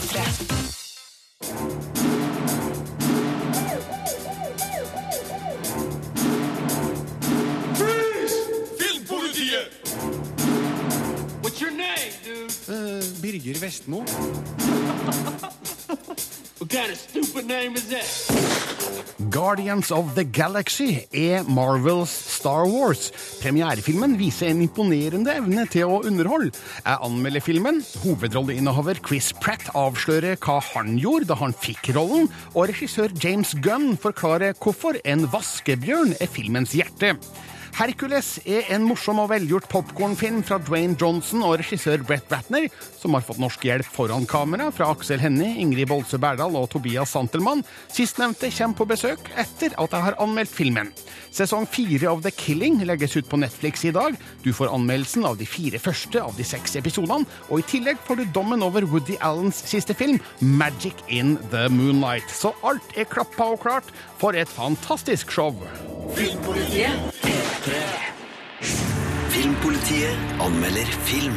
What kind of stupid name is that? Guardians of the Galaxy er Marvels Star Wars. Premierefilmen viser en imponerende evne til å underholde. Jeg anmelder filmen. Hovedrolleinnehaver Chris Pratt avslører hva han gjorde da han fikk rollen, og regissør James Gunn forklarer hvorfor en vaskebjørn er filmens hjerte. Hercules er en morsom og velgjort popkornfilm fra Dwayne Johnson og regissør Brett Ratner, som har fått norsk hjelp foran kamera fra Aksel Hennie, Ingrid Bolse Berdal og Tobias Santelmann. Sistnevnte kommer på besøk etter at jeg har anmeldt filmen. Sesong fire av The Killing legges ut på Netflix i dag. Du får anmeldelsen av de fire første av de seks episodene, og i tillegg får du dommen over Woody Allens siste film, Magic in the Moonlight. Så alt er klappa og klart for et fantastisk show. Filmpolitiet P3. Filmpolitiet anmelder film.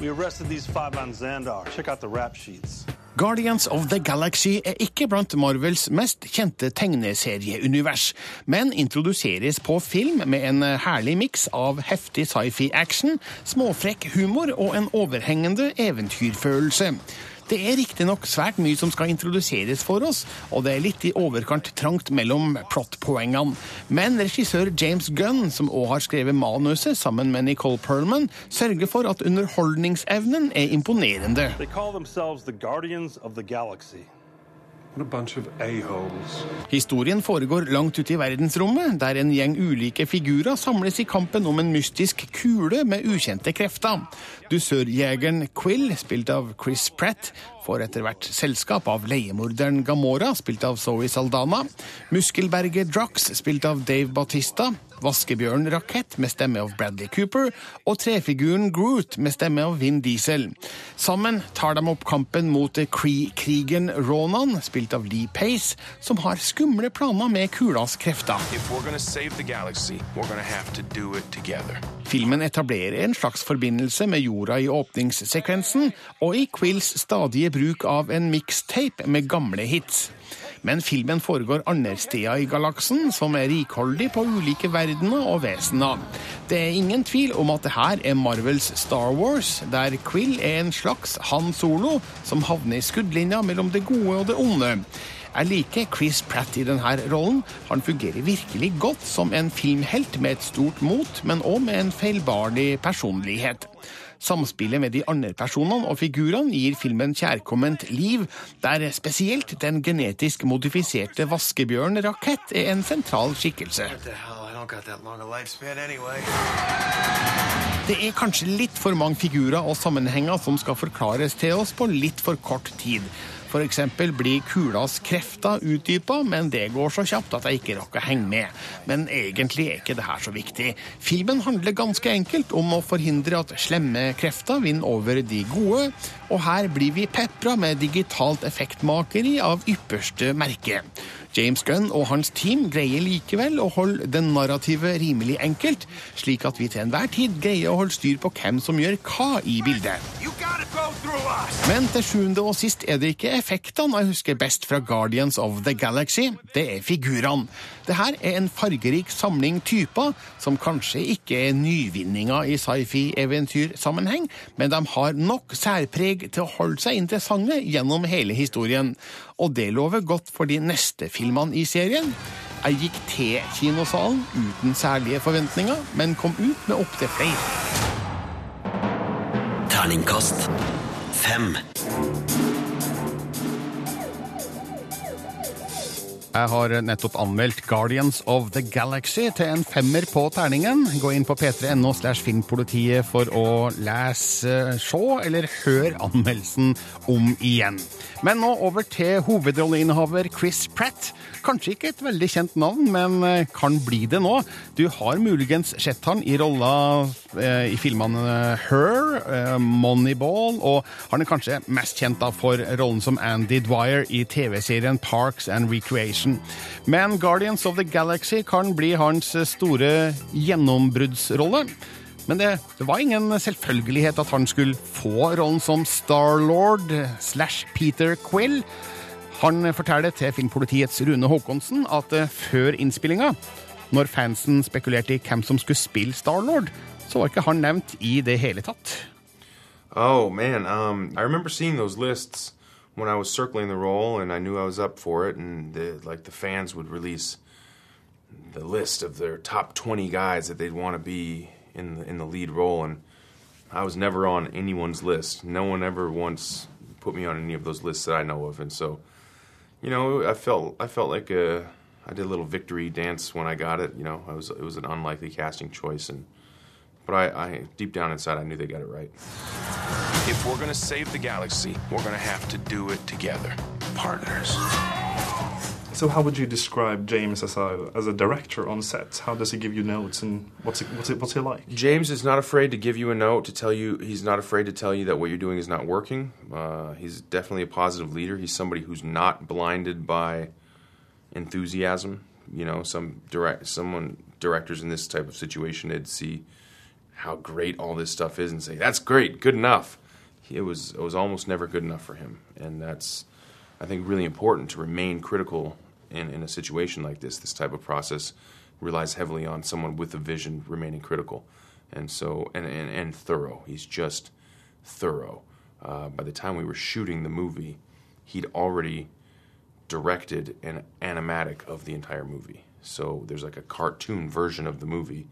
We arrested these five on Xandar. Check out the rap sheets. Guardians of the Galaxy er ikke blant Marvels mest kjente tegneserieunivers, men introduseres på film med en herlig miks av heftig sci-fi-action, småfrekk humor og en overhengende eventyrfølelse. Det er riktignok svært mye som skal introduseres for oss, og det er litt i overkant trangt mellom plotpoengene. Men regissør James Gunn, som òg har skrevet manuset sammen med Nicole Perlman, sørger for at underholdningsevnen er imponerende. Historien foregår langt ute i verdensrommet, der en gjeng ulike figurer samles i kampen om en mystisk kule med ukjente krefter. Dusørjegeren Quill, spilt av Chris Pratt, får etter hvert selskap av leiemorderen Gamora, spilt av Zoe Saldana, muskelberget Drax, spilt av Dave Batista, vaskebjørn Rakett med stemme av Bradley Cooper og trefiguren Groot med stemme av Vin Diesel. Sammen tar de opp kampen mot Kree-krigen Ronan, spilt av Lee Pace, som har skumle planer med kulas krefter. Galaxy, to. Filmen etablerer en slags forbindelse med jorda i åpningssekvensen, og i Quills stadige bruk av en mixtape med gamle hits. Men filmen foregår andre steder i galaksen, som er rikholdig på ulike verdener og vesener. Det er ingen tvil om at det her er Marvels Star Wars, der Quill er en slags Han Solo som havner i skuddlinja mellom det gode og det onde. Jeg liker Chris Pratt i denne rollen. Han fungerer virkelig godt som en filmhelt med et stort mot, men òg med en feilbarlig personlighet. Samspillet med de andre personene og figurene gir filmen kjærkomment liv, der spesielt den genetisk modifiserte vaskebjørn Rakett er en sentral skikkelse. Det er kanskje litt for mange figurer og sammenhenger som skal forklares til oss på litt for kort tid. Eksempel blir kulas krefter utdypa, men det går så kjapt at jeg ikke rakk å henge med. Men egentlig er ikke det her så viktig. Filmen handler ganske enkelt om å forhindre at slemme krefter vinner over de gode, og her blir vi pepra med digitalt effektmakeri av ypperste merke. James Gunn og hans team greier likevel å holde det narrativet rimelig enkelt, slik at vi til enhver tid greier å holde styr på hvem som gjør hva i bildet. Men til sjuende og sist er det ikke effektene jeg husker best fra Guardians of the Galaxy, det er figurene. Det her er en fargerik samling typer som kanskje ikke er nyvinninger i sci-fi-eventyrsammenheng, men de har nok særpreg til å holde seg interessante gjennom hele historien. Og det lover godt for de neste filmene i serien. Jeg gikk til kinosalen uten særlige forventninger, men kom ut med opptil flere. Terningkast fem. Jeg har nettopp anmeldt Guardians of the Galaxy til en femmer på terningen. Gå inn på p3.no slash filmpolitiet for å lese, se eller høre anmeldelsen om igjen. Men nå over til hovedrolleinnehaver Chris Pratt. Kanskje ikke et veldig kjent navn, men eh, kan bli det nå. Du har muligens sett han i rolla eh, i filmene Her, eh, Moneyball, og han er kanskje mest kjent for rollen som Andy Dwyer i TV-serien Parks and Recreation. Men Guardians of the Galaxy kan bli hans store gjennombruddsrolle. Men det, det var ingen selvfølgelighet at han skulle få rollen som Starlord slash Peter Quill. Han forteller til Filmpolitiets Rune Haakonsen at eh, før innspillinga, når fansen spekulerte i hvem som skulle spille Starlord, så var ikke han nevnt i det hele tatt. Oh man, um, I remember seeing those lists when I was circling the role, and I knew I was up for it. And the, like the fans would release the list of their top twenty guys that they'd want to be in the, in the lead role, and I was never on anyone's list. No one ever once put me on any of those lists that I know of, and so, you know, I felt I felt like a, I did a little victory dance when I got it. You know, I was it was an unlikely casting choice, and but I, I deep down inside I knew they got it right. If we're gonna save the galaxy, we're gonna have to do it together. Partners. So, how would you describe James as a as a director on set? How does he give you notes, and what's what's what's he like? James is not afraid to give you a note to tell you he's not afraid to tell you that what you're doing is not working. Uh, he's definitely a positive leader. He's somebody who's not blinded by enthusiasm. You know, some direct someone directors in this type of situation they'd see how great all this stuff is and say that's great, good enough. It was it was almost never good enough for him, and that's I think really important to remain critical in, in a situation like this. This type of process relies heavily on someone with a vision remaining critical, and so and and, and thorough. He's just thorough. Uh, by the time we were shooting the movie, he'd already directed an animatic of the entire movie. So there's like a cartoon version of the movie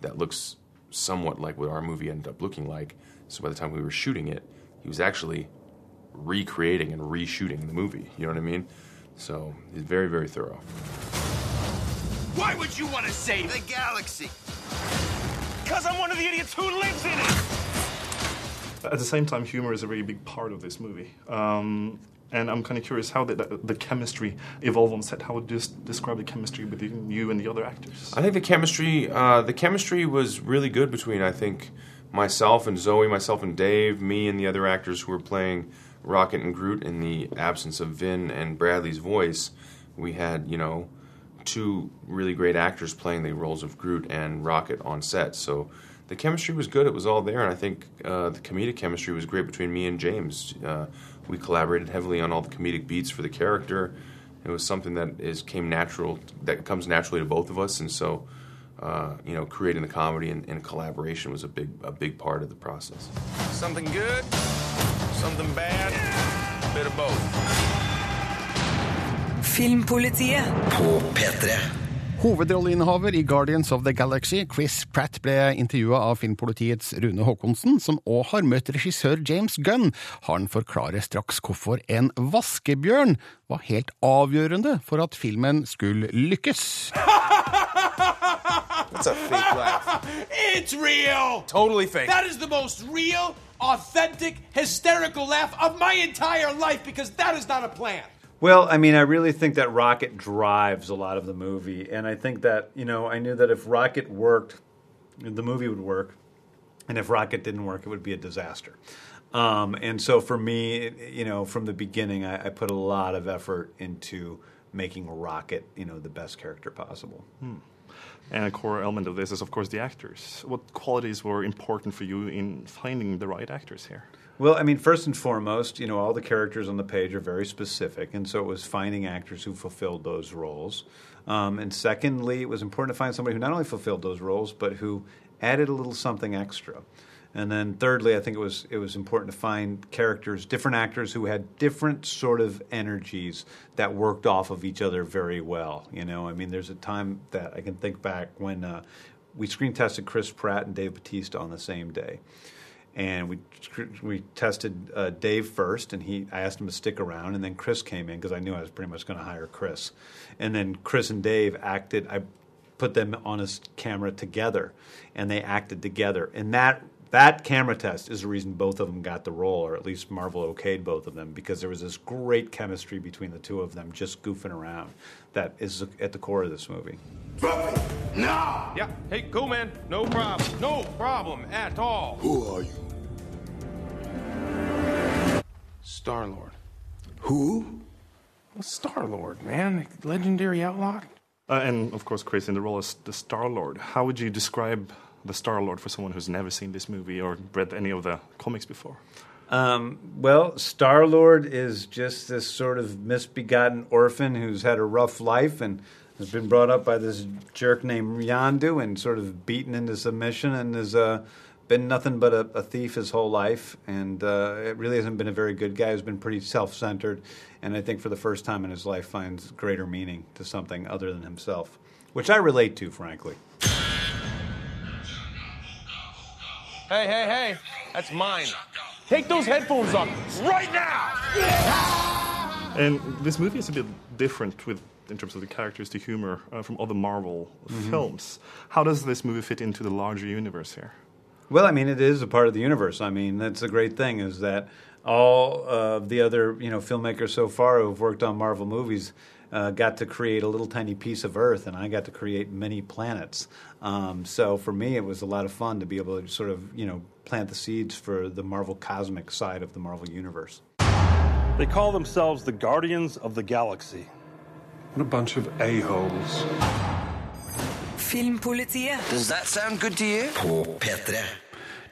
that looks somewhat like what our movie ended up looking like. So by the time we were shooting it, he was actually recreating and reshooting the movie. You know what I mean? So he's very, very thorough. Why would you want to save The galaxy. Because I'm one of the idiots who lives in it! At the same time, humor is a really big part of this movie. Um, and I'm kind of curious how did the, the chemistry evolved on set? How would you s- describe the chemistry between you and the other actors? I think the chemistry, uh, the chemistry was really good between I think myself and Zoe, myself and Dave, me and the other actors who were playing Rocket and Groot in the absence of Vin and Bradley's voice. We had you know two really great actors playing the roles of Groot and Rocket on set, so the chemistry was good. It was all there, and I think uh, the comedic chemistry was great between me and James. Uh, we collaborated heavily on all the comedic beats for the character. It was something that is came natural, that comes naturally to both of us, and so uh, you know, creating the comedy and, and collaboration was a big a big part of the process. Something good, something bad, bit of both. Filmpolitiet. På P3. Hovedrolleinnehaver i Guardians of the Galaxy, Chris Pratt, ble intervjua av Filmpolitiets Rune Haakonsen, som òg har møtt regissør James Gunn. Han forklarer straks hvorfor en vaskebjørn var helt avgjørende for at filmen skulle lykkes. That's a fake laugh. It's real! Totally fake. That is the most real, authentic, hysterical laugh of my entire life because that is not a plan. Well, I mean, I really think that Rocket drives a lot of the movie, and I think that you know, I knew that if Rocket worked, the movie would work, and if Rocket didn't work, it would be a disaster. Um, and so, for me, you know, from the beginning, I, I put a lot of effort into making Rocket, you know, the best character possible. And a core element of this is, of course, the actors. What qualities were important for you in finding the right actors here? Well, I mean, first and foremost, you know, all the characters on the page are very specific, and so it was finding actors who fulfilled those roles. Um, and secondly, it was important to find somebody who not only fulfilled those roles, but who added a little something extra. And then thirdly, I think it was it was important to find characters, different actors who had different sort of energies that worked off of each other very well. You know, I mean, there's a time that I can think back when uh, we screen tested Chris Pratt and Dave Batista on the same day and we we tested uh, Dave first, and he I asked him to stick around, and then Chris came in because I knew I was pretty much going to hire Chris, and then Chris and Dave acted. I put them on a camera together, and they acted together, and that. That camera test is the reason both of them got the role, or at least Marvel okayed both of them, because there was this great chemistry between the two of them just goofing around that is at the core of this movie. Now, Yeah. Hey, cool, man. No problem. No problem at all. Who are you? Star Lord. Who? Well, Star Lord, man. Legendary outlaw. Uh, and of course, Chris in the role as the Star Lord. How would you describe the Star Lord for someone who's never seen this movie or read any of the comics before? Um, well, Star Lord is just this sort of misbegotten orphan who's had a rough life and has been brought up by this jerk named Yandu and sort of beaten into submission and has uh, been nothing but a, a thief his whole life. And uh, it really hasn't been a very good guy. He's been pretty self centered. And I think for the first time in his life finds greater meaning to something other than himself, which I relate to, frankly. Hey, hey, hey, that's mine. Take those headphones off right now! And this movie is a bit different with in terms of the characters, the humor uh, from other Marvel films. How does this movie fit into the larger universe here? Well, I mean, it is a part of the universe. I mean, that's the great thing is that all of the other you know filmmakers so far who've worked on Marvel movies uh, got to create a little tiny piece of Earth, and I got to create many planets. Um, so for me, it was a lot of fun to be able to sort of you know plant the seeds for the Marvel cosmic side of the Marvel universe. They call themselves the Guardians of the Galaxy. What a bunch of a-holes. Filmpolitiet. Does that sound good to you? På P3.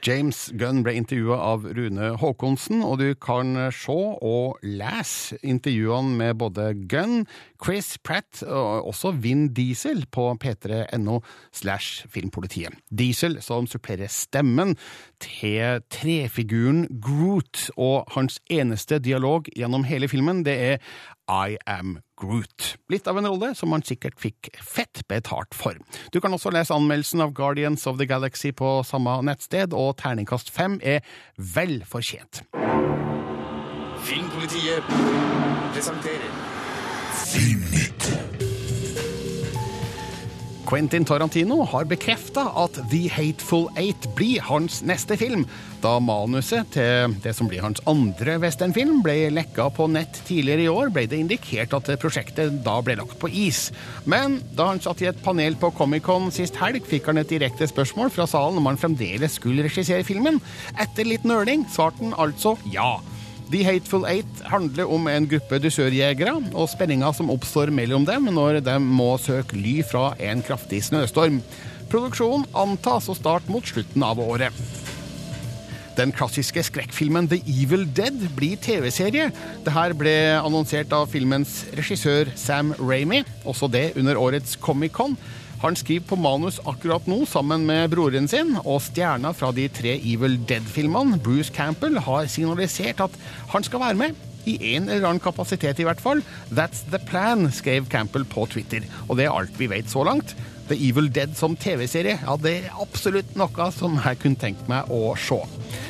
James Gunn ble intervjua av Rune Haakonsen, og du kan se og lese intervjuene med både Gunn, Chris Pratt og også Vin Diesel på p3.no slash filmpolitiet. Diesel som supplerer stemmen til trefiguren Groot, og hans eneste dialog gjennom hele filmen, det er I am Groot. Litt av en rolle som han sikkert fikk fett betalt for. Du kan også lese anmeldelsen av Guardians of the Galaxy på samme nettsted, og terningkast fem er vel fortjent. Filmpolitiet presenterer Quentin Tarantino har bekrefta at The Hateful Eight blir hans neste film, da manuset til det som blir hans andre westernfilm ble lekka på nett tidligere i år, ble det indikert at prosjektet da ble lagt på is. Men da han satt i et panel på Comic-Con sist helg, fikk han et direkte spørsmål fra salen om han fremdeles skulle regissere filmen. Etter litt nøling svarte han altså ja. The Hateful Eight handler om en gruppe dusørjegere og spenninga som oppstår mellom dem når de må søke ly fra en kraftig snøstorm. Produksjonen antas å starte mot slutten av året. Den klassiske skrekkfilmen The Evil Dead blir TV-serie. Dette ble annonsert av filmens regissør Sam Ramy, også det under årets Comic-Con. Han skriver på manus akkurat nå sammen med broren sin, og stjerna fra de tre Evil Dead-filmene, Bruce Campbell, har signalisert at han skal være med. I en eller annen kapasitet, i hvert fall. That's the plan, skrev Campbell på Twitter. Og det er alt vi vet så langt. The Evil Dead som TV-serie, ja, det er absolutt noe som jeg kunne tenkt meg å se.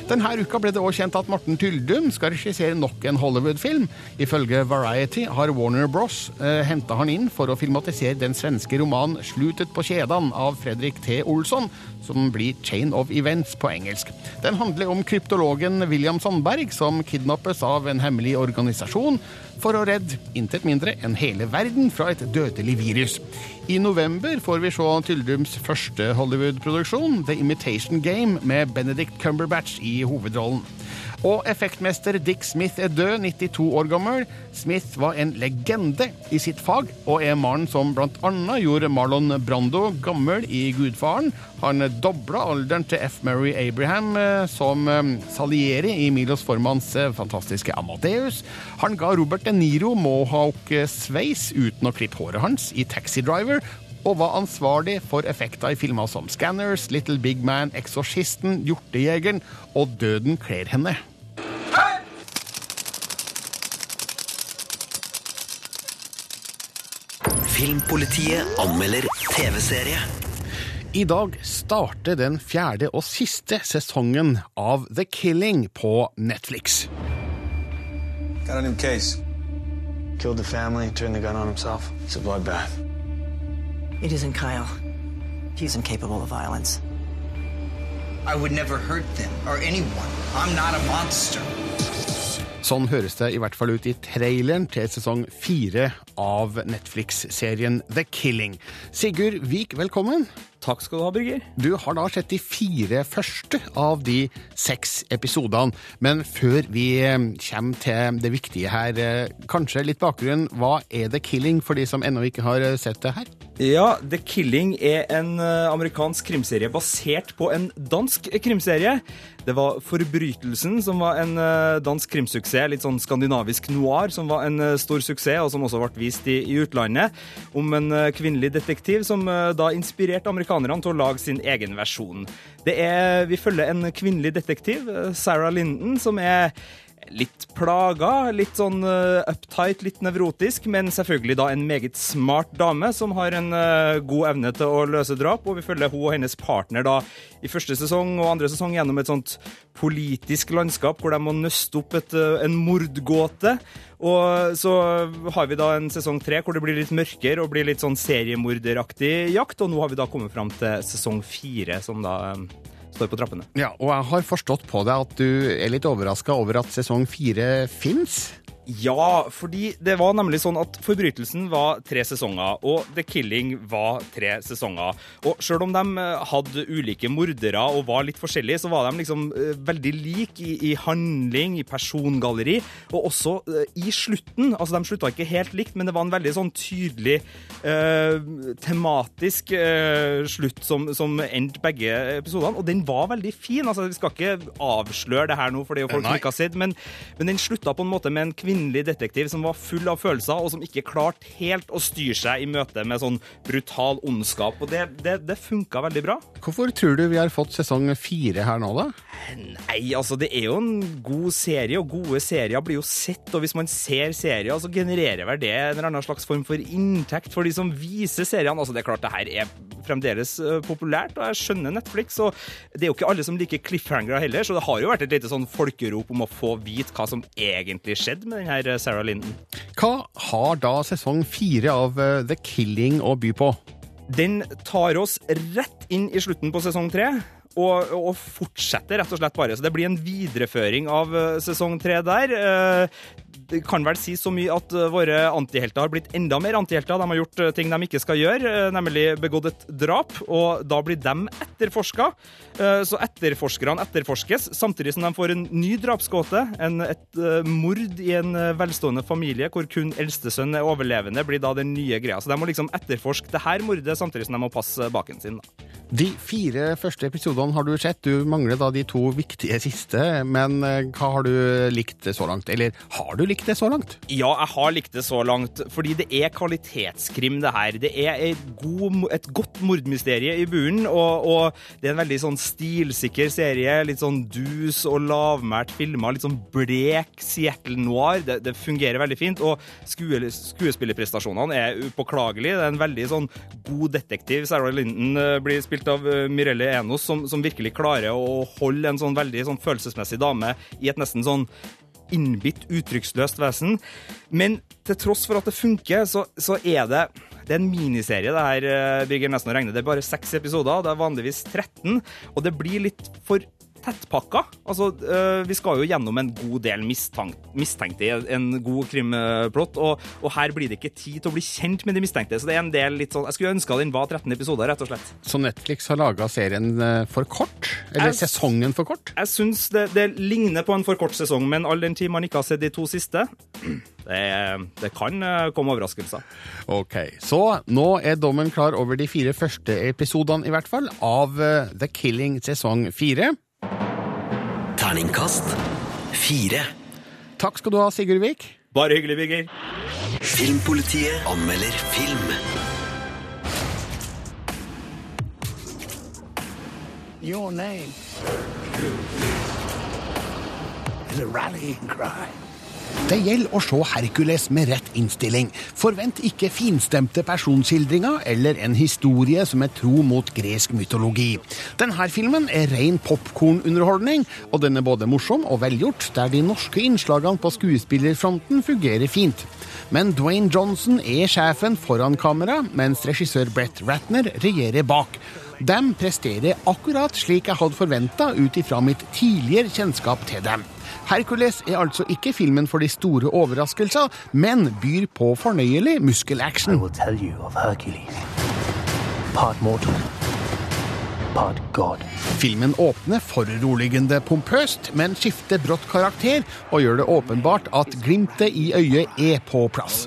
Denne uka ble det også kjent at Morten Tyldum skal regissere nok en Hollywood-film. Ifølge Variety har Warner Bros. Eh, henta han inn for å filmatisere den svenske romanen 'Slutet på kjedan' av Fredrik T. Olsson, som blir Chain of Events på engelsk. Den handler om kryptologen William Sandberg, som kidnappes av en hemmelig organisasjon for å redde intet mindre enn hele verden fra et dødelig virus. I november får vi se Tyldums første Hollywood-produksjon, The Imitation Game, med Benedict Cumberbatch i hovedrollen. Og effektmester Dick Smith er død, 92 år gammel. Smith var en legende i sitt fag, og er mannen som bl.a. gjorde Marlon Brando gammel i Gudfaren. Han dobla alderen til F. Murray Abraham eh, som eh, Salieri i Milos Formans eh, fantastiske Amadeus. Han ga Robert De Niro mohawk-sveis uten å klippe håret hans i Taxi Driver, og var ansvarlig for effekter i filmer som Scanners, Little Big Man, Eksorsisten, Hjortejegeren og Døden kler henne. Filmpolitiet anmelder TV-serie. I dag starter den fjerde og siste sesongen av The Killing på Netflix. Got a new case. Killed the family, turned the gun on himself. It's a bloodbath. It isn't Kyle. He's incapable of violence. I would never hurt them or anyone. I'm not a monster. Sånn høres det i hvert fall ut i traileren til sesong fire av Netflix-serien The Killing. Sigurd Vik, velkommen. Takk skal du ha, Birger. Du har da sett de fire første av de seks episodene. Men før vi eh, kommer til det viktige her, eh, kanskje litt bakgrunn. Hva er The Killing for de som ennå ikke har eh, sett det her? Ja, The Killing er en amerikansk krimserie basert på en dansk krimserie. Det var Forbrytelsen som var en dansk krimsuksess, litt sånn skandinavisk noir, som var en stor suksess, og som også ble vist i, i utlandet. Om en kvinnelig detektiv som da inspirerte amerikanerne til å lage sin egen versjon. Det er, Vi følger en kvinnelig detektiv, eh, Sarah Linden, som er litt plaga, litt sånn eh, uptight, litt nevrotisk, men selvfølgelig da en meget smart dame som har en eh, god evne til å løse drap, og vi følger hun og hennes partner da i første sesong og andre sesong gjennom et sånt politisk landskap hvor de må nøste opp et, eh, en mordgåte. Og så har vi da en sesong tre hvor det blir litt mørkere og blir litt sånn seriemorderaktig jakt, og nå har vi da kommet fram til sesong fire, som da står på trappene. Ja, Og jeg har forstått på deg at du er litt overraska over at sesong fire fins? Ja, fordi det var nemlig sånn at Forbrytelsen var tre sesonger, og The Killing var tre sesonger. Og selv om de eh, hadde ulike mordere og var litt forskjellige, så var de liksom eh, veldig like i, i handling, i persongalleri, og også eh, i slutten. Altså, de slutta ikke helt likt, men det var en veldig sånn tydelig eh, tematisk eh, slutt som, som endte begge episodene, og den var veldig fin. Altså, vi skal ikke avsløre det her nå, for det er jo folk som ikke har sett, men, men den slutta på en måte med en kvinnelig detektiv som var full av følelser, og som ikke klarte helt å styre seg i møte med sånn brutal ondskap. Og det, det, det funka veldig bra. Hvorfor tror du vi har fått sesong fire her nå, da? Nei, altså det er jo en god serie, og gode serier blir jo sett. Og hvis man ser serier, så genererer vel det en eller annen slags form for inntekt for de som viser seriene. Altså det er klart det her er fremdeles populært, og jeg skjønner Netflix. Og det er jo ikke alle som liker cliffhangere heller, så det har jo vært et lite sånn folkerop om å få vite hva som egentlig skjedde med den her eh, Sarah Linden. Hva har da sesong fire av eh, The Killing å by på? Den tar oss rett inn i slutten på sesong tre. Og, og fortsetter rett og slett bare. Så det blir en videreføring av eh, sesong tre der. Det kan vel si så mye at eh, våre antihelter har blitt enda mer antihelter. De har gjort eh, ting de ikke skal gjøre, eh, nemlig begått et drap, og da blir de etterforska. Så etterforskerne etterforskes, samtidig som de får en ny drapsgåte. Et mord i en velstående familie hvor kun eldstesønn er overlevende, blir da den nye greia. Så de må liksom etterforske det her mordet, samtidig som de må passe baken sin. da. De fire første episodene har du sett. Du mangler da de to viktige siste. Men hva har du likt så langt? Eller har du likt det så langt? Ja, jeg har likt det så langt, fordi det er kvalitetskrim, det her. Det er et, god, et godt mordmysterie i bunnen, og, og det er en veldig sånn stilsikker serie. Litt sånn dus og lavmælt filma, litt sånn blek Seattle noir. Det, det fungerer veldig fint, og skue, skuespillerprestasjonene er upåklagelige. Det er en veldig sånn god detektiv. Sarah Linden eh, blir spilt av eh, Mirelle Enos, som, som virkelig klarer å holde en sånn veldig sånn følelsesmessig dame i et nesten sånn innbitt, uttrykksløst vesen. Men til tross for at det funker, så, så er det det er en miniserie, det her, eh, Birger nesten å regne. Det er bare seks episoder, det er vanligvis 13, og det blir litt for tettpakka. Altså, eh, vi skal jo gjennom en god del mistenkte i en god krimplott, og, og her blir det ikke tid til å bli kjent med de mistenkte. Så det er en del litt sånn Jeg skulle ønska den var 13 episoder, rett og slett. Så Netflix har laga serien eh, for kort? Eller Jeg- sesongen for kort? Jeg syns det, det ligner på en for kort sesong, men all den tid man ikke har sett de to siste, det, det kan eh, komme overraskelser. Ok, Så nå er dommen klar over de fire første episodene, i hvert fall, av The Killing sesong fire. Terningkast fire. Takk skal du ha, Sigurd Vik. Bare hyggelig, Birger. Filmpolitiet anmelder film. Your name is a rallying cry. Det gjelder å se Hercules med rett innstilling. Forvent ikke finstemte personskildringer eller en historie som er tro mot gresk mytologi. Denne filmen er ren popkornunderholdning, og den er både morsom og velgjort, der de norske innslagene på skuespillerfronten fungerer fint. Men Dwayne Johnson er sjefen foran kamera, mens regissør Brett Ratner regjerer bak. De presterer akkurat slik jeg hadde forventa ut ifra mitt tidligere kjennskap til dem. Hercules er altså ikke filmen for de store overraskelser, men byr på fornøyelig muskelaction. Part mortal, God. Filmen åpner foruroligende pompøst, men skifter brått karakter og gjør det åpenbart at glimtet i øyet er på plass.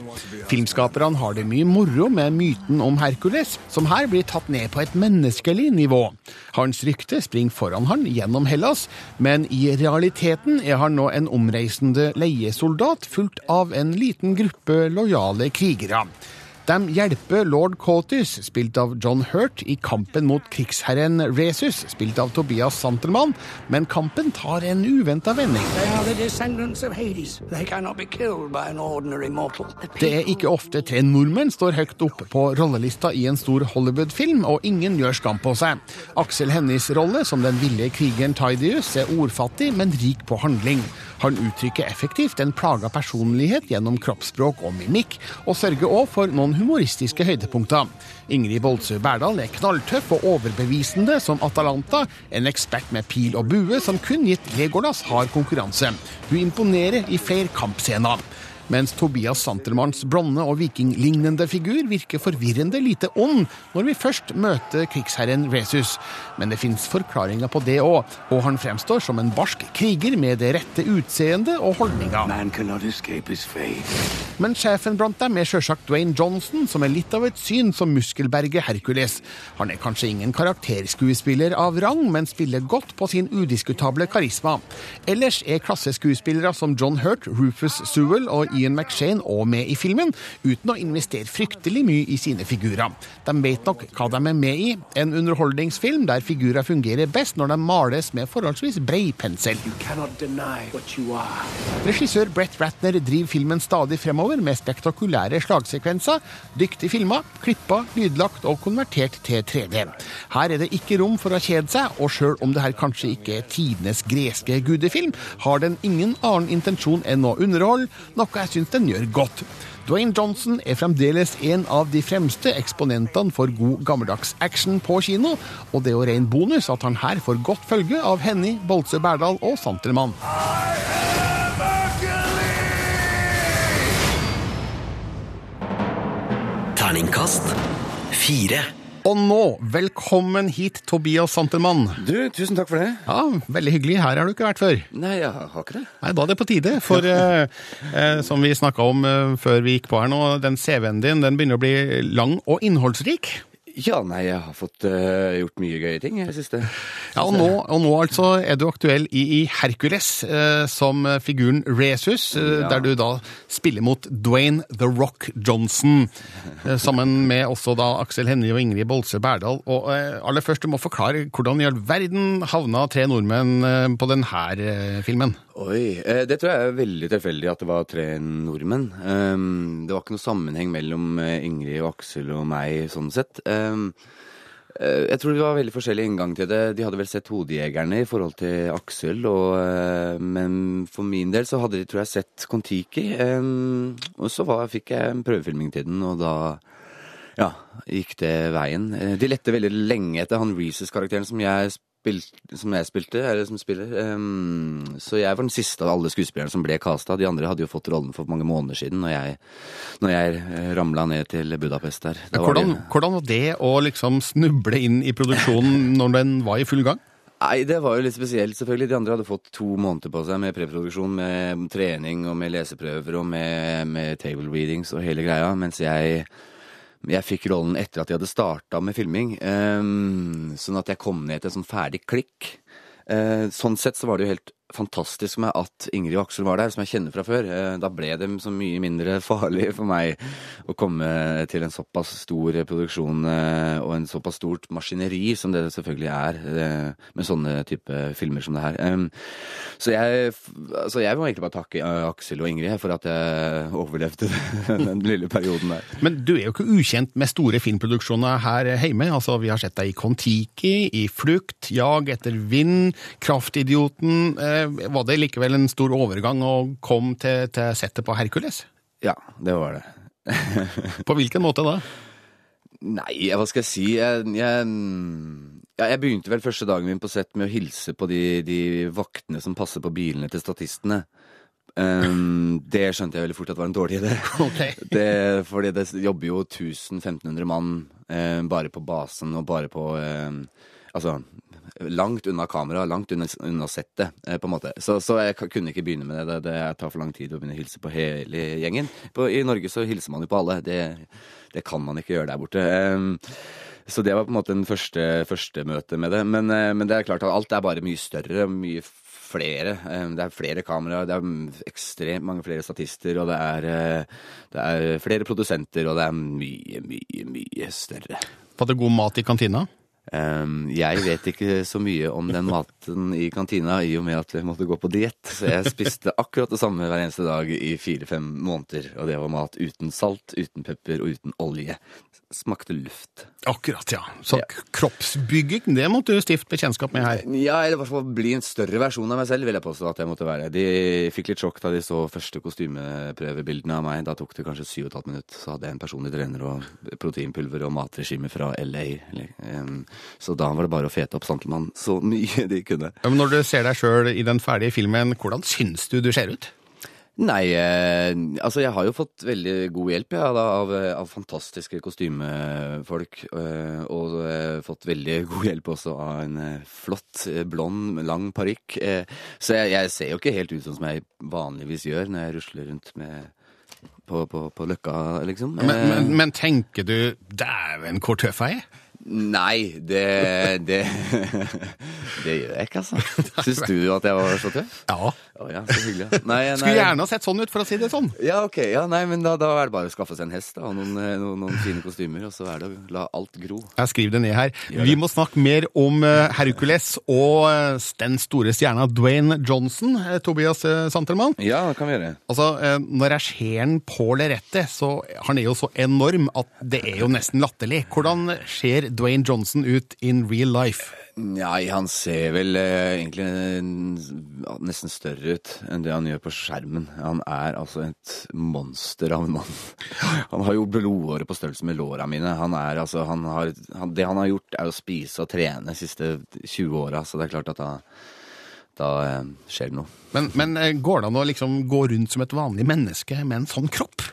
Filmskaperne har det mye moro med myten om Hercules, som her blir tatt ned på et menneskelig nivå. Hans rykte springer foran han gjennom Hellas, men i realiteten er han nå en omreisende leiesoldat fulgt av en liten gruppe lojale krigere. De hjelper lord Cotis, spilt av John Hurt, i kampen mot krigsherren Resus, spilt av Tobias Santelmann, men kampen tar en uventa vending. They are the descendants of Hades. They cannot be killed by an ordinary mortal. Det er ikke ofte tre nordmenn står høyt oppe på rollelista i en stor Hollywood-film, og ingen gjør skam på seg. Aksel Hennies rolle som den ville krigeren Tidius er ordfattig, men rik på handling. Han uttrykker effektivt en plaga personlighet gjennom kroppsspråk og mimikk, og sørger òg for noen humoristiske høydepunkter. Ingrid Boldsø Berdal er knalltøff og overbevisende som Atalanta, en ekspert med pil og bue som kun gitt Legolas hard konkurranse. Hun imponerer i flere kampscener. Mens Tobias Santelmanns blonde og vikinglignende figur virker forvirrende lite ond når vi først møter krigsherren Resus. Men det fins forklaringer på det òg, og han fremstår som en barsk kriger med det rette utseendet og holdninga. Men sjefen blant dem er sjølsagt Dwayne Johnson, som er litt av et syn som muskelberget Hercules. Han er kanskje ingen karakterskuespiller av rang, men spiller godt på sin udiskutable karisma. Ellers er klasseskuespillere som John Hurt, Rufus Sewell og Ian McShane og med i filmen, uten å investere fryktelig mye i sine figurer. De vet nok hva de er med i, en underholdningsfilm der figurer fungerer best når de males med forholdsvis brei pensel. Regissør Brett Ratner driver filmen stadig fremover med spektakulære slagsekvenser, dyktig filma, klippa, lydlagt og konvertert til 3D. Her er det ikke rom for å kjede seg, og sjøl om det her kanskje ikke er tidenes greske gudefilm, har den ingen annen intensjon enn å underholde, noe jeg syns den gjør godt. Dwayne Johnson er fremdeles en av de fremste eksponentene for god gammeldags action på kino, og det er jo ren bonus at han her får godt følge av Henny, Bolse Berdal og Santelmann. Terningkast fire. Og nå, velkommen hit, Tobias Santelmann. Du, tusen takk for det. Ja, Veldig hyggelig. Her har du ikke vært før. Nei, jeg har ikke det. Nei, Da er det på tide. For eh, eh, som vi snakka om eh, før vi gikk på her nå, den CV-en din den begynner å bli lang og innholdsrik. Ja, nei, jeg har fått uh, gjort mye gøye ting i det siste. Ja, og nå, og nå altså er du aktuell i, i Hercules uh, som figuren Resus, uh, Ja. der du da spiller mot Dwayne The Rock Johnson, eh, sammen med også da Aksel Hennie og Ingrid Bolse Berdal. Og eh, aller først, du må forklare hvordan i all verden havna tre nordmenn eh, på denne eh, filmen? Oi, eh, det tror jeg er veldig tilfeldig at det var tre nordmenn. Um, det var ikke noe sammenheng mellom eh, Ingrid og Aksel og meg, sånn sett. Um, eh, jeg tror det var veldig forskjellig inngang til det. De hadde vel sett Hodejegerne i forhold til Aksel, og, men for min del så hadde de, tror jeg, sett Kon-Tiki. Um, og så var, fikk jeg en prøvefilming til den, og da ja, gikk det veien. De lette veldig lenge etter han Reeses-karakteren som jeg spilte, som jeg spilte, eller som spiller. Um, så jeg var den siste av alle skuespillerne som ble casta. De andre hadde jo fått rollen for mange måneder siden, når jeg, når jeg eh, ramla ned til Budapest der. Var Hvordan, det- hvordan var det å liksom snuble inn i produksjonen når den var i full gang? Nei, det var jo litt spesielt, selvfølgelig. De andre hadde fått to måneder på seg med preproduksjon, med trening og med leseprøver og med, med table readings og hele greia, mens jeg jeg fikk rollen etter at de hadde starta med filming, ehm, sånn at jeg kom ned til en sånn ferdig klikk. Eh, sånn sett så var det jo helt fantastisk med at Ingrid og Aksel var der, som jeg kjenner fra før. Eh, da ble det så mye mindre farlig for meg å komme til en såpass stor produksjon eh, og en såpass stort maskineri som det selvfølgelig er eh, med sånne type filmer som det her. Så jeg, altså jeg må egentlig bare takke Aksel og Ingrid for at jeg overlevde den lille perioden der. Men du er jo ikke ukjent med store filmproduksjoner her hjemme. Altså, vi har sett deg i Kon-Tiki, i Flukt, Jag etter vind, Kraftidioten. Var det likevel en stor overgang å komme til, til settet på Hercules? Ja, det var det. på hvilken måte da? Nei, hva skal jeg si? Jeg, jeg, ja, jeg begynte vel første dagen min på sett med å hilse på de, de vaktene som passer på bilene til statistene. Um, det skjønte jeg veldig fort at var en dårlig idé. Det, fordi det jobber jo 1500 mann eh, bare på basen og bare på eh, Altså langt unna kamera, langt unna, unna settet, eh, på en måte. Så, så jeg kunne ikke begynne med det. det. Det tar for lang tid å begynne å hilse på hele gjengen. På, I Norge så hilser man jo på alle. Det, det kan man ikke gjøre der borte. Så det var på en måte den første, første møtet med det. Men, eh, men det er klart at alt er bare mye større, mye flere. Det er flere kameraer, det er ekstremt mange flere statister, og det er, eh, det er flere produsenter, og det er mye, mye, mye større. Var det god mat i kantina? Um, jeg vet ikke så mye om den maten i kantina, i og med at jeg måtte gå på diett. Så jeg spiste akkurat det samme hver eneste dag i fire-fem måneder. Og det var mat uten salt, uten pepper og uten olje. Smakte luft. Akkurat, ja. Så kroppsbygging, det måtte du stifte bekjentskap med her. Ja, eller i hvert fall bli en større versjon av meg selv, vil jeg påstå at jeg måtte være. De fikk litt sjokk da de så første kostymeprøvebildene av meg. Da tok det kanskje syv og et halvt minutt. Så hadde jeg en personlig trener og proteinpulver og matregime fra LA. eller, em, Så da var det bare å fete opp Santelmann så mye de kunne. Ja, Men når du ser deg sjøl i den ferdige filmen, hvordan syns du du ser ut? Nei, eh, altså jeg har jo fått veldig god hjelp ja, da, av, av fantastiske kostymefolk. Eh, og eh, fått veldig god hjelp også av en eh, flott, eh, blond, lang parykk. Eh, så jeg, jeg ser jo ikke helt ut som jeg vanligvis gjør når jeg rusler rundt med på, på, på Løkka, liksom. Men, Eh, men, men tenker du 'dæven, hvor tøff jeg er'? Nei, det Det, det gjør jeg ikke, altså. Syns du at jeg var så tøff? Ja. Oh, ja så hyggelig. ja. Nei, nei. Skulle gjerne ha sett sånn ut, for å si det sånn. Ja, ok. Ja, nei, men da, da er det bare å skaffe seg en hest da, og noen, eh, noen, noen fine kostymer, og så er det å la alt gro. Jeg skriver det ned her. Vi må snakke mer om eh, Hercules og eh, den store stjerna Dwayne Johnson, Tobias Santelmann. Ja, det kan vi gjøre. Altså, Når jeg ser han på lerretet, så han er jo så enorm at det er jo nesten latterlig. Hvordan ser Dwayne Johnson ut in real life? Nei, han ser vel eh, egentlig eh, nesten større ut enn det han gjør på skjermen. Han er altså et monster av en mann. Han har jo blodåre på størrelse med låra mine. Han er altså, han har, han, det han har gjort, er å spise og trene de siste 20 åra, så det er klart at da, da eh, skjer det noe. Men, men eh, går det an å liksom gå rundt som et vanlig menneske med en sånn kropp?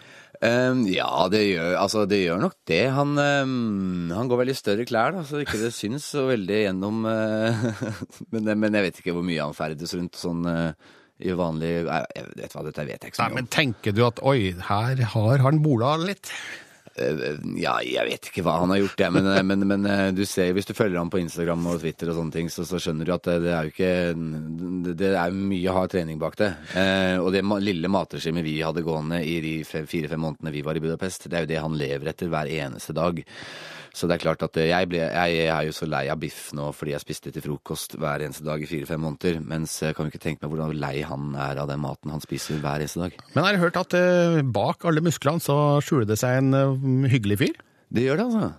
Ehm, ja, det gjør, altså, det gjør nok det. Han, um, han går vel i større klær, da, så ikke det syns så veldig gjennom uh, men, men jeg vet ikke hvor mye han ferdes rundt sånn uh, i vanlig Nei, jeg vet hva, dette vet jeg ikke så mye om. men tenker du at oi, her har han bola litt? Eh, Ja, jeg vet ikke hva han har gjort, jeg, men, eh, men, men eh, du ser, hvis du følger ham på Instagram og Twitter og sånne ting, så, så skjønner du at det, det er jo ikke det- er mye hard trening bak det. Og det lille matregimet vi hadde gående i de fe- fire-fem månedene vi var i Budapest, det er jo det han lever etter hver eneste dag. Så det er klart at eh, jeg, ble, jeg er jo så lei av biff nå fordi jeg spiste til frokost hver eneste dag i fire-fem måneder. Mens jeg kan jo ikke tenke meg hvordan lei han er av den maten han spiser hver eneste dag. Men jeg du hørt at eh, bak alle musklene så skjuler det seg en eh, hyggelig fyr? Det gjør det, altså.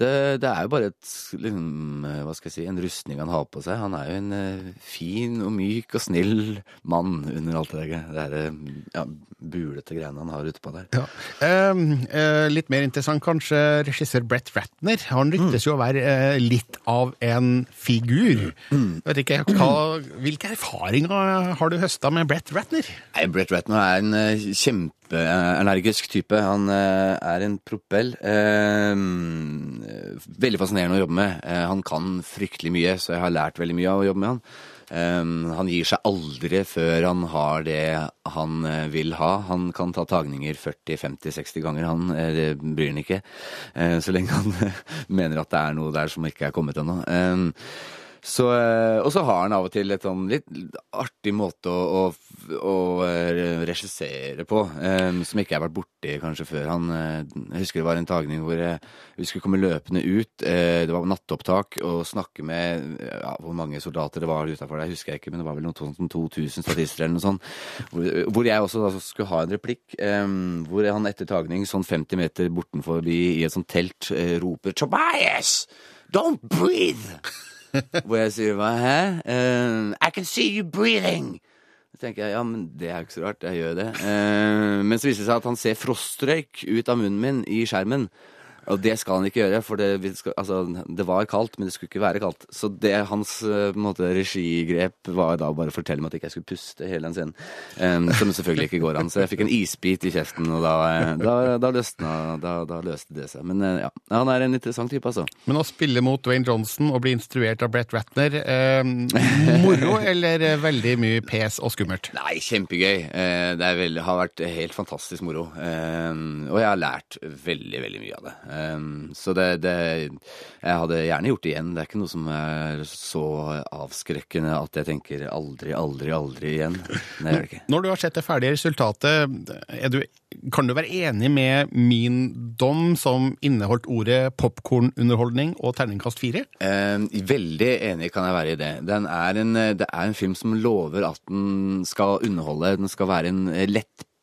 Det, det er jo bare et, liksom, eh, hva skal jeg si, en rustning han har på seg. Han er jo en uh, fin og myk og snill mann under alt det der det der, eh, ja, bulete greiene han har utpå der. Ja. Eh, eh, litt mer interessant kanskje regissør Brett Ratner. Han ryktes jo å være eh, litt av en figur. Vet ikke, hva, Hvilke erfaringer har du høsta med Brett Ratner? Nei, Brett Ratner er en eh, kjempeenergisk type. Han eh, er en propell. Eh, veldig fascinerende å jobbe med. Eh, han kan fryktelig mye, så jeg har lært veldig mye av å jobbe med han. Han gir seg aldri før han har det han vil ha. Han kan ta tagninger 40-50-60 ganger, han. det bryr han ikke. Så lenge han mener at det er noe der som ikke er kommet ennå. Så, eh, og så har han av og til et sånn litt artig måte å, å, å eh, regissere på, um, som ikke jeg har vært borti kanskje før. Han, jeg husker det var en tagning hvor vi skulle komme løpende ut. Uh, det var nattopptak og snakke med ja, hvor mange soldater det var utafor der, husker jeg ikke, men det var vel noe sånt som 2000 statister eller noe sånt. Hvor, hvor jeg også da skulle ha en replikk, um, hvor han etter tagning sånn 50 meter bortenfor i et sånt telt uh, roper 'Tobias! Don't breathe!' Hvor jeg sier hva, hæ? Uh, I can see you breathing! Så tenker jeg, ja, men det er jo ikke så rart, jeg gjør det. Uh, men så viser det seg at han ser frostrøyk ut av munnen min i skjermen. Og det skal han ikke gjøre, for det, skal, altså, det var kaldt, men det skulle ikke være kaldt. Så det hans eh, måte, regigrep var da bare å fortelle meg at ikke jeg skulle puste hele den scenen. Um, som selvfølgelig ikke går an. Så jeg fikk en isbit i kjeften, og da, eh, da, da, løsna, da, da løste det seg. Men eh, ja, han er en interessant type, altså. Men å spille mot Dwayne Johnson og bli instruert av Brett Ratner, eh, moro eller veldig mye pes og skummelt? Nei, kjempegøy. Eh, Det veldig, har vært helt fantastisk moro. Eh, Og jeg har lært veldig, veldig mye av det. Eh, Så det, det Jeg hadde gjerne gjort det igjen. Det er ikke noe som er så avskrekkende at jeg tenker aldri, aldri, aldri igjen. Nei. Når du har sett det ferdige resultatet, du, kan du være enig med min dom som inneholdt ordet popkornunderholdning og terningkast fire? Um, veldig enig kan jeg være i det. Den er en, det er en film som lover at den skal underholde. Den skal være en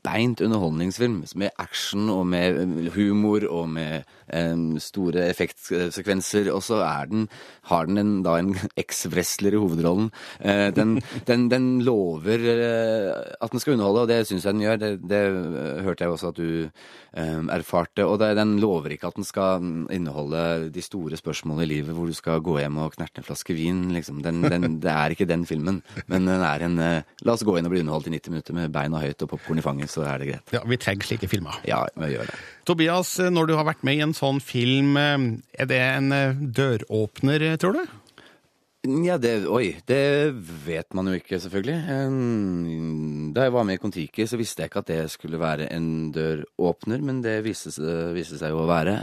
lettbeint underholdningsfilm med action og med humor og med um, store effektsekvenser. Og så er den, har den en, da en eks-wrestler i hovedrollen. Uh, den, den, den lover uh, at den skal underholde, og det syns jeg den gjør. Det, det eh, hørte jeg også at du eh, erfarte. Og det, den lover ikke at den skal inneholde de store spørsmålene i livet hvor du skal gå hjem og knerte en flaske vin. Liksom. Det er ikke den filmen, men den er en eh, La oss gå inn og bli underholdt i 90 minutter med beina høyt og popkorn i fanget, så er det greit. Ja, Vi trenger slike filmer. Ja, vi gjør det. Tobias, når du har vært med i en sånn film, eh, er det en eh, døråpner, eh, tror du? Ja, det, oi, det vet man jo ikke, selvfølgelig. Da jeg var med i Kon-Tiki, så visste jeg ikke at det skulle være en døråpner, men det viste, viste seg jo å være.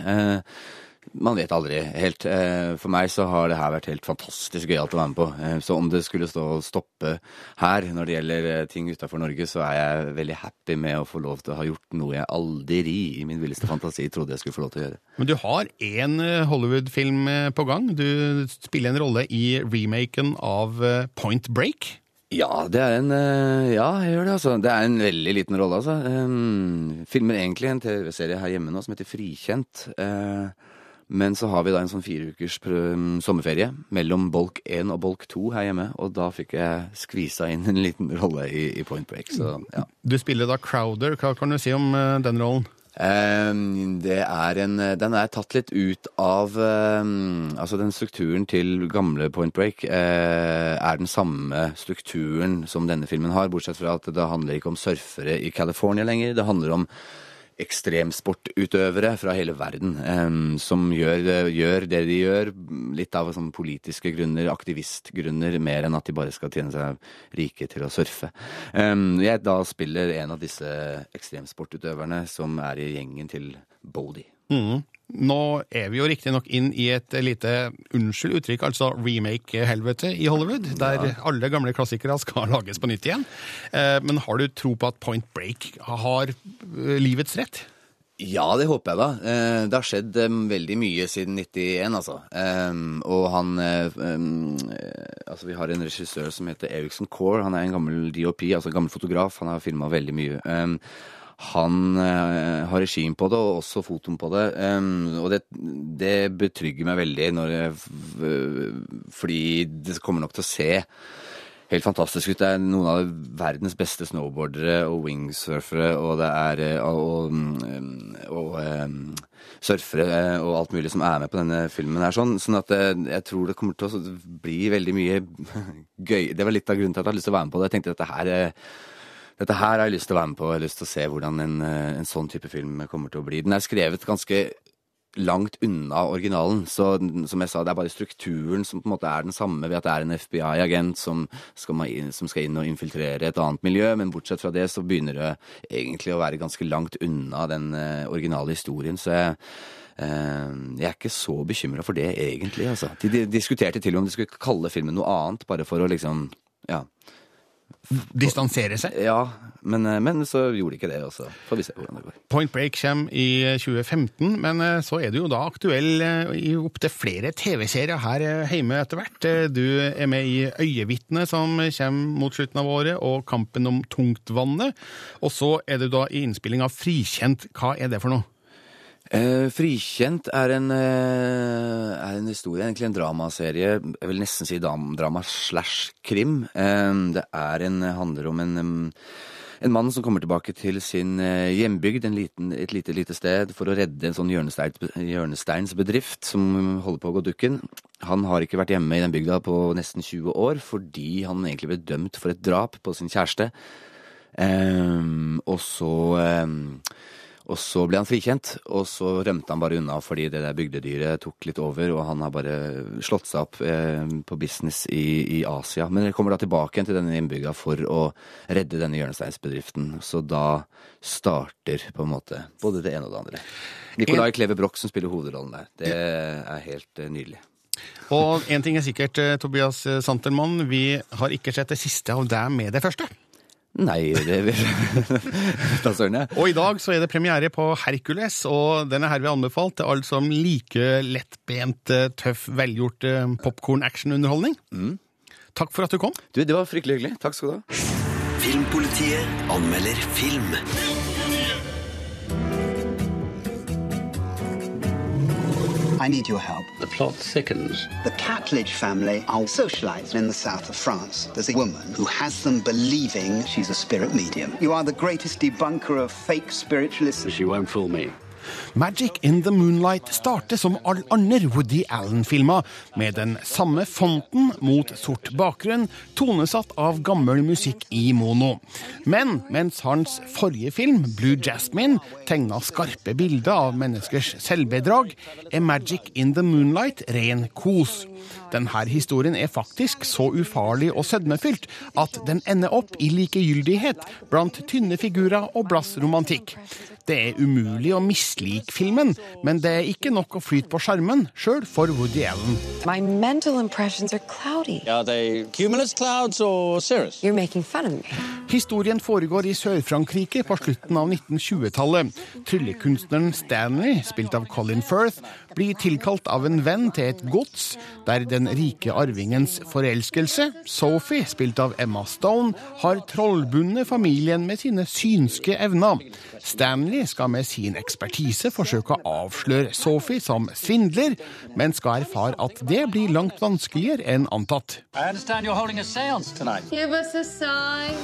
Man vet aldri helt. Eh, For meg så har det her vært helt fantastisk gøyalt å være med på. Eh, Så om det skulle stå og stoppe her når det gjelder eh, ting utafor Norge, så er jeg veldig happy med å få lov til å ha gjort noe jeg aldri i min villeste fantasi trodde jeg skulle få lov til å gjøre. Men du har én Hollywood-film på gang. Du spiller en rolle i remaken av Point Break. Ja, det er en Ja, jeg gjør det, altså. Det er en veldig liten rolle, altså. Um, filmer egentlig en TV-serie her hjemme nå som heter Frikjent. Eh, men så har vi da en sånn fire ukers um, sommerferie mellom bolk 1 og bolk 2 her hjemme, og da fikk jeg skvisa inn en liten rolle i, i Point Break, så ja. Du spiller da Crowder. Hva kan du si om uh, den rollen? Um, det er en Den er tatt litt ut av um, Altså, den strukturen til gamle Point Break uh, er den samme strukturen som denne filmen har, bortsett fra at det handler ikke om surfere i California lenger. Det handler om ekstremsportutøvere fra hele verden em, som gjør, gjør det de gjør, litt av sånn politiske grunner, aktivistgrunner, mer enn at de bare skal tjene seg rike til å surfe. Em, jeg da spiller en av disse ekstremsportutøverne som er i gjengen til Bodie. Mhm. Nå er vi jo riktignok inn i et lite unnskyld uttrykk, altså remake-helvete i Hollywood, der alle gamle klassikere skal lages på nytt igjen. Eh, Men har du tro på at Point Break har eh, livets rett? Ja, det håper jeg da. Eh, Det har skjedd veldig mye siden 91, altså. Og han Altså, vi har en regissør som heter Eriksen Core. Han er en gammel DOP, altså en gammel fotograf. Han har filma veldig mye. Han eh, har regien på det, og også fotoen på det. og det, det betrygger meg veldig, jeg, fordi det kommer nok til å se helt fantastisk ut. Det er noen av verdens beste snowboardere og wingsurfere, og det er og, og, mm, og, surfere eh, og alt mulig som er med på denne filmen her. Sånn, sånn at eh, jeg tror det kommer til å bli veldig mye gøy. Det var litt av grunnen til at jeg hadde lyst til å være med på det. Jeg tenkte at dette her eh, dette her har jeg lyst til å være med på. Jeg har lyst til å se hvordan en, eh, en sånn type film kommer til å bli. Den er skrevet ganske langt unna originalen, så som jeg sa, det er bare strukturen som på en måte er den samme, ved at det er en FBI-agent som, som skal inn og infiltrere et annet miljø, men bortsett fra det så begynner det egentlig å være ganske langt unna den eh, originale historien, så jeg eh, jeg er ikke så bekymra for det, egentlig. Altså. De, de diskuterte til og med om de skulle kalle filmen noe annet, bare for å liksom Ja. Distansere seg? Ja, men, eh, men så gjorde de ikke det, Også. får vi se hvordan det går. Point Break kommer i 2015, men eh, så er du jo da aktuell eh, i opptil flere TV-serier her eh, hjemme etter hvert. Eh, Du er med i Øyevitnet, som kommer mot slutten av året, og Kampen om tungtvannet. Og så er du da i innspilling av Frikjent. Hva er det for noe? Eh, Frikjent er en, eh, er en historie, egentlig en dramaserie. Jeg vil nesten si drama slash krim. Eh, det en, handler om en, En mann som kommer tilbake til sin eh, hjembygd, en liten, et lite, lite sted, for å redde en sånn hjørnesteins- hjørnesteinsbedrift som holder på å gå dukken. Han har ikke vært hjemme i den bygda på nesten 20 år fordi han egentlig ble dømt for et drap på sin kjæreste. Ehm, og så ehm, og så ble han frikjent, og så rømte han bare unna fordi det der bygdedyret tok litt over, og han har bare slått seg opp eh, på business i, i Asia. Men det kommer da tilbake igjen til denne innbygga for å redde denne hjørnesteinsbedriften. Så da starter på en måte både det ene og det andre. Nicolai Kleve Broch som spiller hovedrollen der. Det er helt eh, nydelig. Og én ting er sikkert, eh, Tobias Santelmann, vi har ikke sett det siste av deg med det første. Nei, det vil Da søren jeg. Og i dag så er det premiere på Hercules, og den er herved anbefalt til alle som liker lettbent, eh, tøff, velgjort popkorn-action-underholdning. Takk for at du kom. Du, det var fryktelig hyggelig. Takk skal du ha. Filmpolitiet anmelder film. I need your help. The plot thickens. The Catledge family are socialized in the south of France. There's a woman who has them believing she's a spirit medium. You are the greatest debunker of fake spiritualists. She won't fool me. Magic in the Moonlight starter som alle andre Woody Allen-filmer, med den samme fonten mot sort bakgrunn, tonesatt av gammel musikk i mono. Men mens hans forrige film, Blue Jasmine, tegna skarpe bilder av menneskers selvbedrag, er Magic in the Moonlight ren kos. Denne historien er faktisk så ufarlig og sødmefylt at den ender opp i likegyldighet blant tynne figurer og blass romantikk. Det er umulig å mislike filmen, men det er ikke nok å flyte på sjarmen, sjøl for Woody Allen. My mental impressions are cloudy. Are they cumulus clouds or cirrus? You're making fun of me. Historien foregår i Sør-Frankrike på slutten av 1920-tallet. Tryllekunstneren Stanley, spilt av Colin Firth, blir tilkalt av en venn til et gods der den rike arvingens forelskelse, Sophie, spilt av Emma Stone, har trollbundet familien med sine synske evner. Stanley skal med sin ekspertise forsøke å avsløre Sophie som svindler, men skal erfare at det blir langt vanskeligere enn antatt. Give us a sign.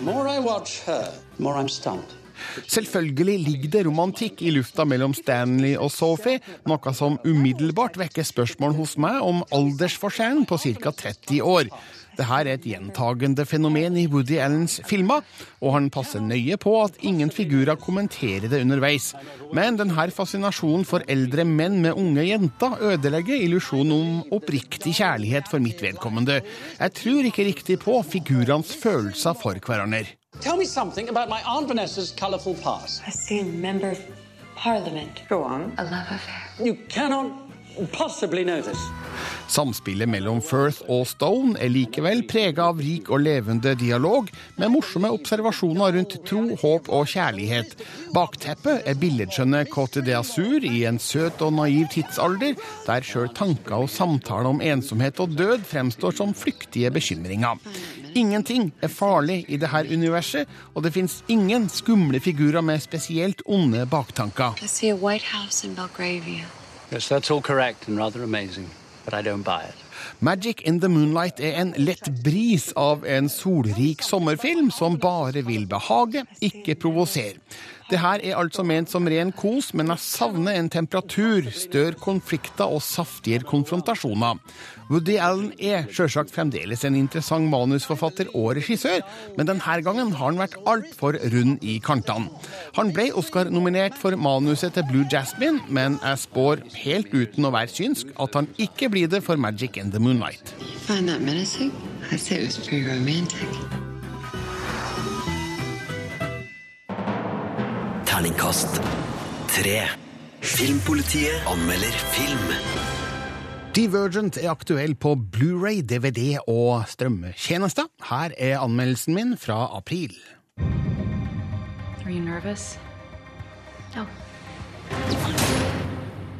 More I watch her, more I'm stumped. Selvfølgelig ligger det romantikk i lufta mellom Stanley og Sophie, noe som umiddelbart vekker spørsmål hos meg om aldersforskjellen på ca. 30 år. Dette er et gjentagende fenomen i Woody Allens filmer, og han passer nøye på at ingen figurer kommenterer det underveis. Men denne fascinasjonen for eldre menn med unge jenter ødelegger illusjonen om oppriktig kjærlighet for mitt vedkommende. Jeg tror ikke riktig på figurenes følelser for hverandre. Tell me something about my Aunt Vanessa's colourful past. I seen member of parliament. Go on. A love affair. You cannot possibly know this. Samspillet mellom Firth og Stone er likevel prega av rik og levende dialog, med morsomme observasjoner rundt tro, håp og kjærlighet. Bakteppet er billedskjønne Côte d'Azur i en søt og naiv tidsalder, der sjøl tanker og samtaler om ensomhet og død fremstår som flyktige bekymringer. Ingenting er farlig i dette universet, og det fins ingen skumle figurer med spesielt onde baktanker. I see a White House in Belgravia. Yes, that's all correct and rather amazing, but I don't buy it. Magic in the Moonlight er en lett bris av en solrik sommerfilm som bare vil behage, ikke provosere. Det her er altså ment som ren kos, men jeg savner en temperatur, større konflikter og saftigere konfrontasjoner. Woody Allen er sjølsagt fremdeles en interessant manusforfatter og regissør, men denne gangen har han vært altfor rund i kantene. Han ble Oscar-nominert for manuset til Blue Jasmine, men jeg spår, helt uten å være synsk, at han ikke blir det for Magic in the Moonlight. Find that menacing? I'd say it was pretty romantic. Terningkast tre. Filmpolitiet anmelder film. Divergent er aktuell på Blu-ray, DVD og strømmetjenester. Her er anmeldelsen min fra april. Are you nervous? No.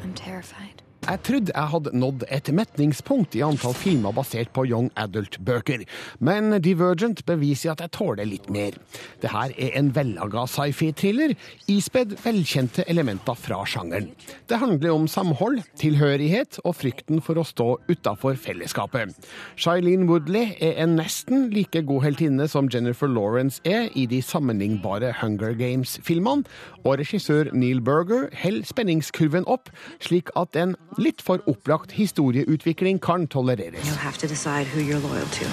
I'm terrified. Jeg trodde jeg hadde nådd et metningspunkt i antall filmer basert på young adult-bøker, men Divergent beviser at jeg tåler litt mer. Det her er en vellaga sci-fi-thriller, ispedd velkjente elementer fra sjangeren. Det handler om samhold, tilhørighet og frykten for å stå utafor fellesskapet. Shailene Woodley er en nesten like god heltinne som Jennifer Lawrence er i de sammenlignbare Hunger Games-filmene, og regissør Neil Berger holder spenningskurven opp, slik at en litt for opplagt historieutvikling kan tolereres. To.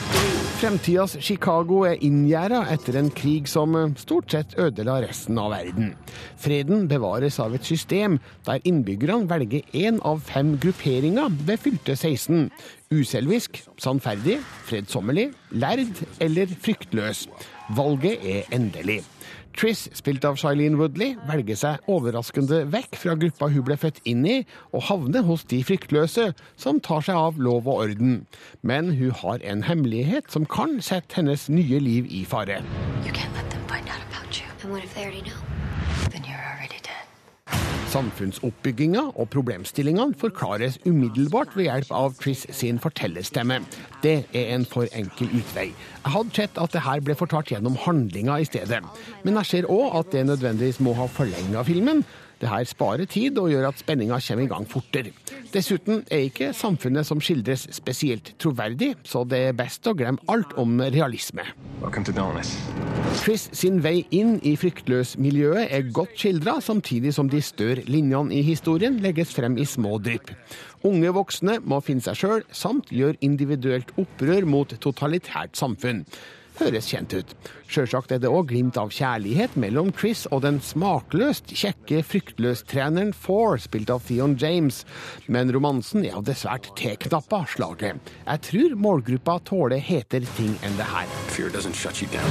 Fremtidas Chicago er inngjerda etter en krig som eh, stort sett ødela resten av verden. Freden bevares av et system der innbyggerne velger én av fem grupperinger ved fylte 16. Uselvisk, sannferdig, fredsommelig, lærd eller fryktløs. Valget er endelig. Triss, spilt av Shailene Woodley, velger seg overraskende vekk fra gruppa hun ble født inn i, og havner hos de fryktløse, som tar seg av lov og orden. Men hun har en hemmelighet som kan sette hennes nye liv i fare. You can't let them find out about you. And what if they already know? Then you're already dead. Samfunnsoppbygginga og problemstillingene forklares umiddelbart ved hjelp av Triss sin fortellerstemme. Det er en for enkel utvei. Jeg hadde sett at det her ble fortalt gjennom handlinga i stedet. Men jeg ser òg at det nødvendigvis må ha forlenga filmen. Det her sparer tid og gjør at spenninga kommer i gang fortere. Dessuten er ikke samfunnet som skildres spesielt troverdig, så det er best å glemme alt om realisme. Chris sin vei inn i fryktløs-miljøet er godt skildra, samtidig som de større linjene i historien legges frem i små drypp. Unge voksne må finne seg sjøl, samt gjøre individuelt opprør mot totalitært samfunn høres kjent ut. Sjølsagt er det òg glimt av kjærlighet mellom Chris og den smakløst kjekke fryktløstreneren Four, spilt av Theon James. Men romansen er av det svært teknappa slaget. Jeg tror målgruppa tåler hetere ting enn det her. Fear doesn't shut you down.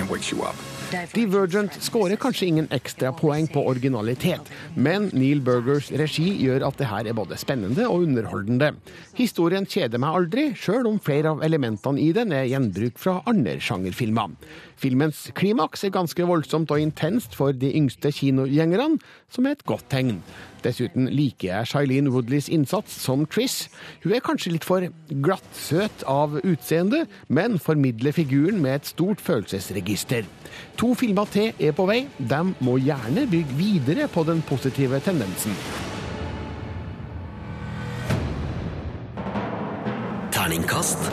It wakes you up. Divergent skårer kanskje ingen ekstra poeng på originalitet, men Neil Burgers regi gjør at det her er både spennende og underholdende. Historien kjeder meg aldri, sjøl om flere av elementene i den er gjenbruk fra andre sjangerfilmer. Filmens klimaks er ganske voldsomt og intenst for de yngste kinogjengerne, som er et godt tegn. Dessuten liker jeg Shailene Woodleys innsats som Triss. Hun er kanskje litt for glattsøt av utseende, men formidler figuren med et stort følelsesregister. To filmer til er på vei. De må gjerne bygge videre på den positive tendensen. Terningkast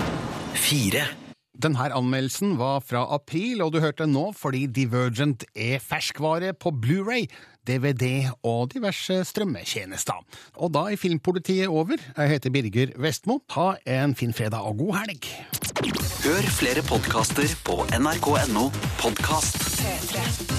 fire. Denne anmeldelsen var fra april, og du hørte den nå fordi Divergent er ferskvare på Blu-ray, DVD og diverse strømmetjenester. Og da er Filmpolitiet over. Jeg heter Birger Vestmo. Ha en fin fredag og god helg. Hør flere podkaster på nrk.no podkast. P3.